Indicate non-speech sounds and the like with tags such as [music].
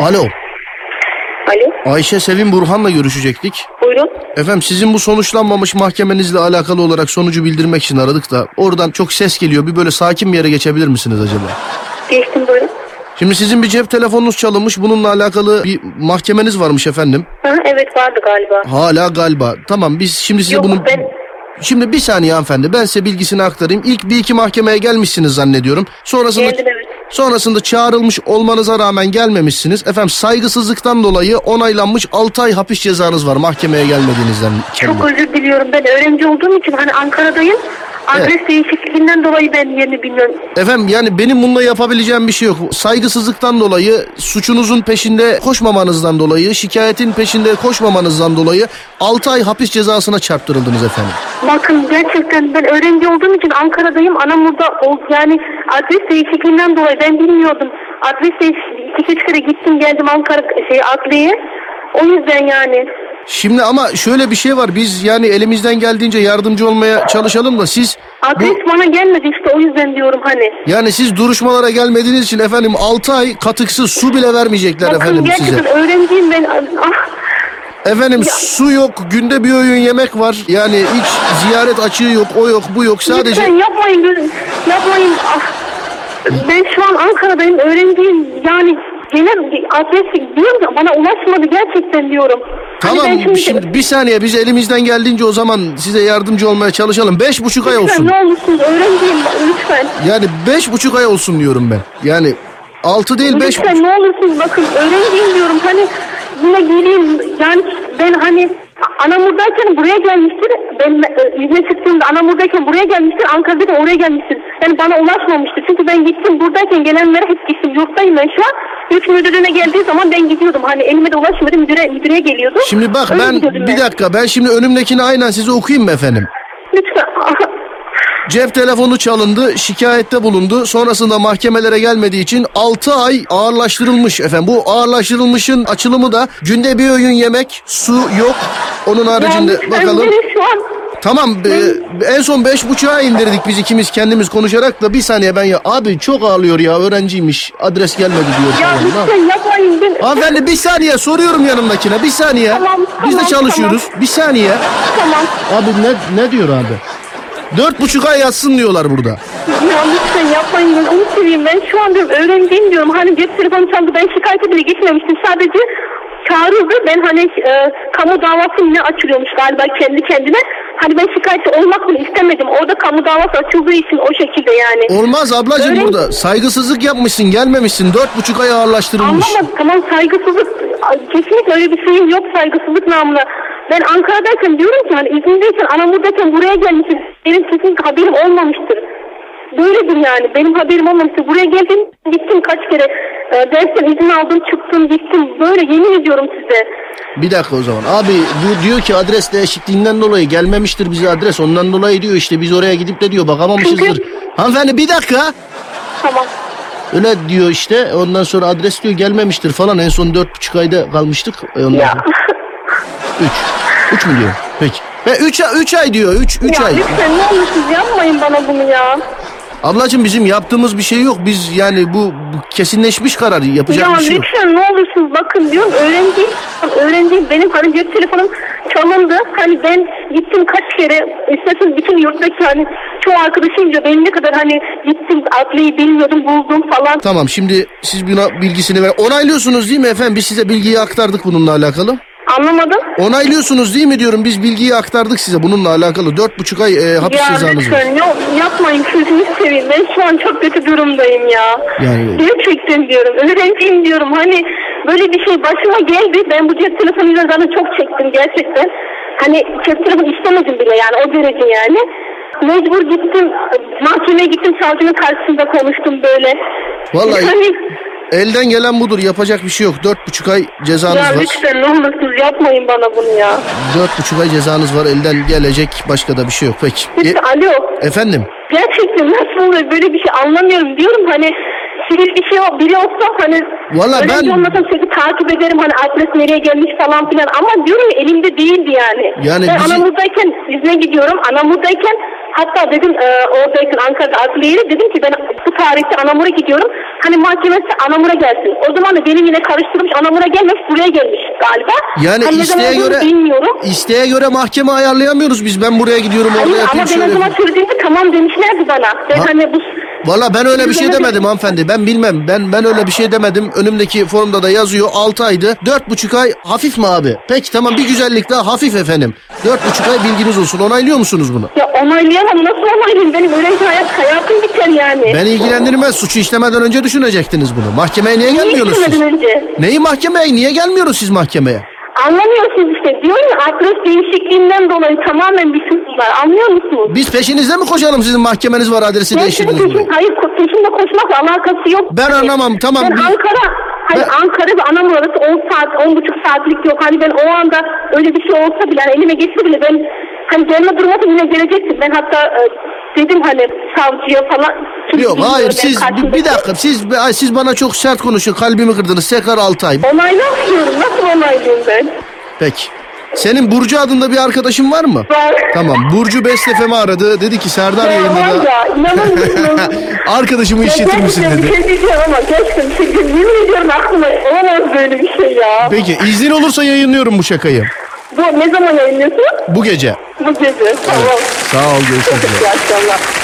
Alo. Alo, Ayşe Sevim Burhan'la görüşecektik. buyurun. Efendim sizin bu sonuçlanmamış mahkemenizle alakalı olarak sonucu bildirmek için aradık da oradan çok ses geliyor. Bir böyle sakin bir yere geçebilir misiniz acaba? Geçtim buyurun. Şimdi sizin bir cep telefonunuz çalınmış. Bununla alakalı bir mahkemeniz varmış efendim. Ha, evet vardı galiba. Hala galiba. Tamam biz şimdi size Yok bunu... ben Şimdi bir saniye hanımefendi ben size bilgisini aktarayım. İlk bir iki mahkemeye gelmişsiniz zannediyorum. Sonrasında geldim evet. Sonrasında çağrılmış olmanıza rağmen gelmemişsiniz. Efendim saygısızlıktan dolayı onaylanmış 6 ay hapis cezanız var mahkemeye gelmediğinizden. Çok özür diliyorum. Ben öğrenci olduğum için hani Ankara'dayım. Adres değişikliğinden dolayı ben yerini bilmiyorum. Efendim yani benim bununla yapabileceğim bir şey yok. Saygısızlıktan dolayı, suçunuzun peşinde koşmamanızdan dolayı, şikayetin peşinde koşmamanızdan dolayı 6 ay hapis cezasına çarptırıldınız efendim. Bakın gerçekten ben öğrenci olduğum için Ankara'dayım. Anamur'da ol, yani adres değişikliğinden dolayı ben bilmiyordum. Adres değişikliği iki üç kere gittim geldim Ankara şey adliyeye. O yüzden yani. Şimdi ama şöyle bir şey var. Biz yani elimizden geldiğince yardımcı olmaya çalışalım da siz Adres bu, bana gelmedi işte o yüzden diyorum hani. yani siz duruşmalara gelmediğiniz için efendim 6 ay katıksız su bile vermeyecekler Bakın efendim gerçekten size. öğrenciyim ben. Ah. Efendim su yok, günde bir öğün yemek var. Yani hiç ziyaret açığı yok, o yok, bu yok. Sadece Lütfen yapmayın. Yapmayın. Ah. Ben şu an Ankara'dayım. Öğrenciyim. Yani gene adresi diyorum ki bana ulaşmadı gerçekten diyorum. Hani Tamam ben şimdi, bir saniye biz elimizden geldiğince o zaman size yardımcı olmaya çalışalım. Beş buçuk ay Lütfen olsun. ne olursunuz öğrenciyim lütfen. Yani beş buçuk ay olsun diyorum ben. Yani altı değil beş Lütfen ne olursunuz bakın öğrenciyim diyorum hani yine geleyim ben hani Anamur'dayken buraya gelmiştir. Ben e, izne çıktığımda Anamur'dayken buraya gelmiştir. Ankara'dayken oraya gelmiştir. Yani bana ulaşmamıştır. Çünkü ben gittim buradayken gelenlere hep gittim. Yurttayım ben şu an. Yurt müdürlüğüne geldiği zaman ben gidiyordum. Hani elime de ulaşmadı müdüre, müdüre geliyordu. Şimdi bak Öyle ben bir dakika ben şimdi önümdekini aynen size okuyayım mı efendim? Lütfen. Cep telefonu çalındı, şikayette bulundu. Sonrasında mahkemelere gelmediği için 6 ay ağırlaştırılmış efendim. Bu ağırlaştırılmışın açılımı da günde bir öğün yemek, su yok. Onun haricinde Yani bakalım. şu an Tamam e, en son beş buçuğa indirdik biz ikimiz kendimiz konuşarak da bir saniye ben ya abi çok ağlıyor ya öğrenciymiş adres gelmedi diyor. ya lütfen yapmayın. Ben, Hanımefendi bir saniye soruyorum yanımdakine bir saniye. Tamam, Biz de tamam, çalışıyoruz. Bir saniye. tamam. Abi ne ne diyor abi? Dört buçuk ay yatsın diyorlar burada. Ya lütfen yapmayın gözünü seveyim. Ben şu an diyorum öğrenciyim diyorum. Hani cep telefonu çaldı. Ben şikayete bile gitmemiştim. Sadece çağrıldı. Ben hani e, kamu davası ne açılıyormuş galiba kendi kendine. Hani ben şikayetçi olmak bile istemedim. Orada kamu davası açıldığı için o şekilde yani. Olmaz ablacığım Öğren- burada. Saygısızlık yapmışsın gelmemişsin. Dört buçuk ay ağırlaştırılmış. Ama tamam saygısızlık Ay, kesinlikle öyle bir şeyim yok saygısızlık namına. Ben Ankara'dayken diyorum ki hani İzmir'deyken Anamur'dayken buraya gelmişim. Benim kesinlikle haberim olmamıştır. Böyledir yani. Benim haberim olmamıştır. Buraya geldim gittim kaç kere. E, dersten izin aldım çıktım gittim. Böyle yemin ediyorum size. Bir dakika o zaman. Abi bu diyor ki adres değişikliğinden dolayı gelmemiştir bize adres. Ondan dolayı diyor işte biz oraya gidip de diyor bakamamışızdır. Çünkü- Hanımefendi bir dakika. Tamam. Öyle diyor işte. Ondan sonra adres diyor gelmemiştir falan. En son dört buçuk ayda kalmıştık. E, Ondan Ya. sonra [laughs] üç. Üç mü diyor? Peki. Ve üç, üç ay diyor. Üç, üç ya ay. lütfen ne olursunuz yapmayın bana bunu ya. Ablacığım bizim yaptığımız bir şey yok. Biz yani bu, bu kesinleşmiş karar. Yapacak Ya bir şey yok. lütfen ne olursunuz bakın diyorum öğrenciyim. Öğrenciyim benim hani cep telefonum çalındı. Hani ben gittim kaç kere istesin bütün yurttaki hani çoğu arkadaşım diyor benim ne kadar hani gittim adliyi bilmiyordum buldum falan. Tamam şimdi siz buna bilgisini ver. Onaylıyorsunuz değil mi efendim? Biz size bilgiyi aktardık bununla alakalı. Anlamadım. Onaylıyorsunuz değil mi diyorum. Biz bilgiyi aktardık size bununla alakalı. Dört buçuk ay e, hapis Ya cezanız var. lütfen yok, yapmayın sözünü seveyim. Ben şu an çok kötü durumdayım ya. Yani- Gerçekten diyorum. Öğrenciyim diyorum. Hani böyle bir şey başıma geldi. Ben bu cep telefonuyla zaten çok çektim gerçekten. Hani cep telefonu istemedim bile yani o derece yani. Mecbur gittim. Mahkemeye gittim. Savcının karşısında konuştum böyle. Vallahi Hani, elden gelen budur. Yapacak bir şey yok. Dört buçuk ay cezanız ya var. lütfen ne olursunuz yapmayın bana bunu ya. Dört buçuk ay cezanız var. Elden gelecek başka da bir şey yok. Peki. E, Lütfen alo. efendim? Gerçekten nasıl oluyor böyle bir şey anlamıyorum diyorum hani sivil bir şey o- biri olsa hani Valla ben- bir olmasam sürekli takip ederim hani adres nereye gelmiş falan filan ama diyorum ya elimde değildi yani. Yani ben bizi- Anamur'dayken izne gidiyorum Anamur'dayken hatta dedim e, oradayken Ankara'da adliyeye dedim ki ben bu tarihte Anamur'a gidiyorum hani mahkemesi Anamur'a gelsin. O zaman da benim yine karıştırmış Anamur'a gelmiş buraya gelmiş galiba. Yani Hani isteğe göre bilmiyorum. isteğe göre mahkeme ayarlayamıyoruz biz. Ben buraya gidiyorum orada Hayır ama yapayım ben o şöyle. zaman söylediğimde tamam demişlerdi bana. Ben Ha. hani bu Valla ben öyle bir şey demedim hanımefendi. Ben bilmem. Ben ben öyle bir şey demedim. Önümdeki formda da yazıyor 6 aydı. 4,5 ay hafif mi abi? Peki tamam bir güzellik daha hafif efendim. 4,5 ay bilginiz olsun. Onaylıyor musunuz bunu? ya onaylayamam. Nasıl onaylayayım? Benim öğrenci hayat, hayatım biter yani. Ben ilgilendirmez. Suçu işlemeden önce düşünecektiniz bunu. Mahkemeye niye gelmiyorsunuz siz? önce? Neyi mahkemeye? Niye gelmiyoruz siz mahkemeye? Anlamıyorsunuz işte. Diyorum ya adres değişikliğinden dolayı tamamen bir sıkıntı var. Anlıyor musunuz? Biz peşinizde mi koşalım sizin mahkemeniz var adresi Ben değiştirdiniz senin mi? peşin, hayır ko- peşinde koşmakla alakası yok. Ben anlamam, tamam. Ben Biz- Ankara, hani Ben- Ankara ve Anamur arası 10 saat, 10 buçuk saatlik yok. Hani ben o anda öyle bir şey olsa bile, hani elime geçse bile ben hani gelme durumunda yine gelecektim. Ben hatta e, dedim hani savcıya falan. Yok hayır ben siz bir, karşımdaki- bir dakika siz ay, siz bana çok sert konuşun kalbimi kırdınız tekrar 6 ay. Onaylamıyorum. Nasıl onaylıyorum ben? Peki. Senin Burcu adında bir arkadaşın var mı? Var. Tamam. Burcu Bestefem'i aradı. Dedi ki Serdar Ya var yayında ya inanamıyorum. [laughs] arkadaşımı Ya işletir misin gerçekten dedi. Bir şey diyeceğim ama gerçekten bir şey. Yemin ediyorum aklıma olamaz böyle bir şey ya. Peki iznin olursa yayınlıyorum bu şakayı. Bu ne zaman yayınlıyorsun? Bu gece. Bu gece. Tamam. Sağ ol görüşmek Çok üzere. iyi akşamlar.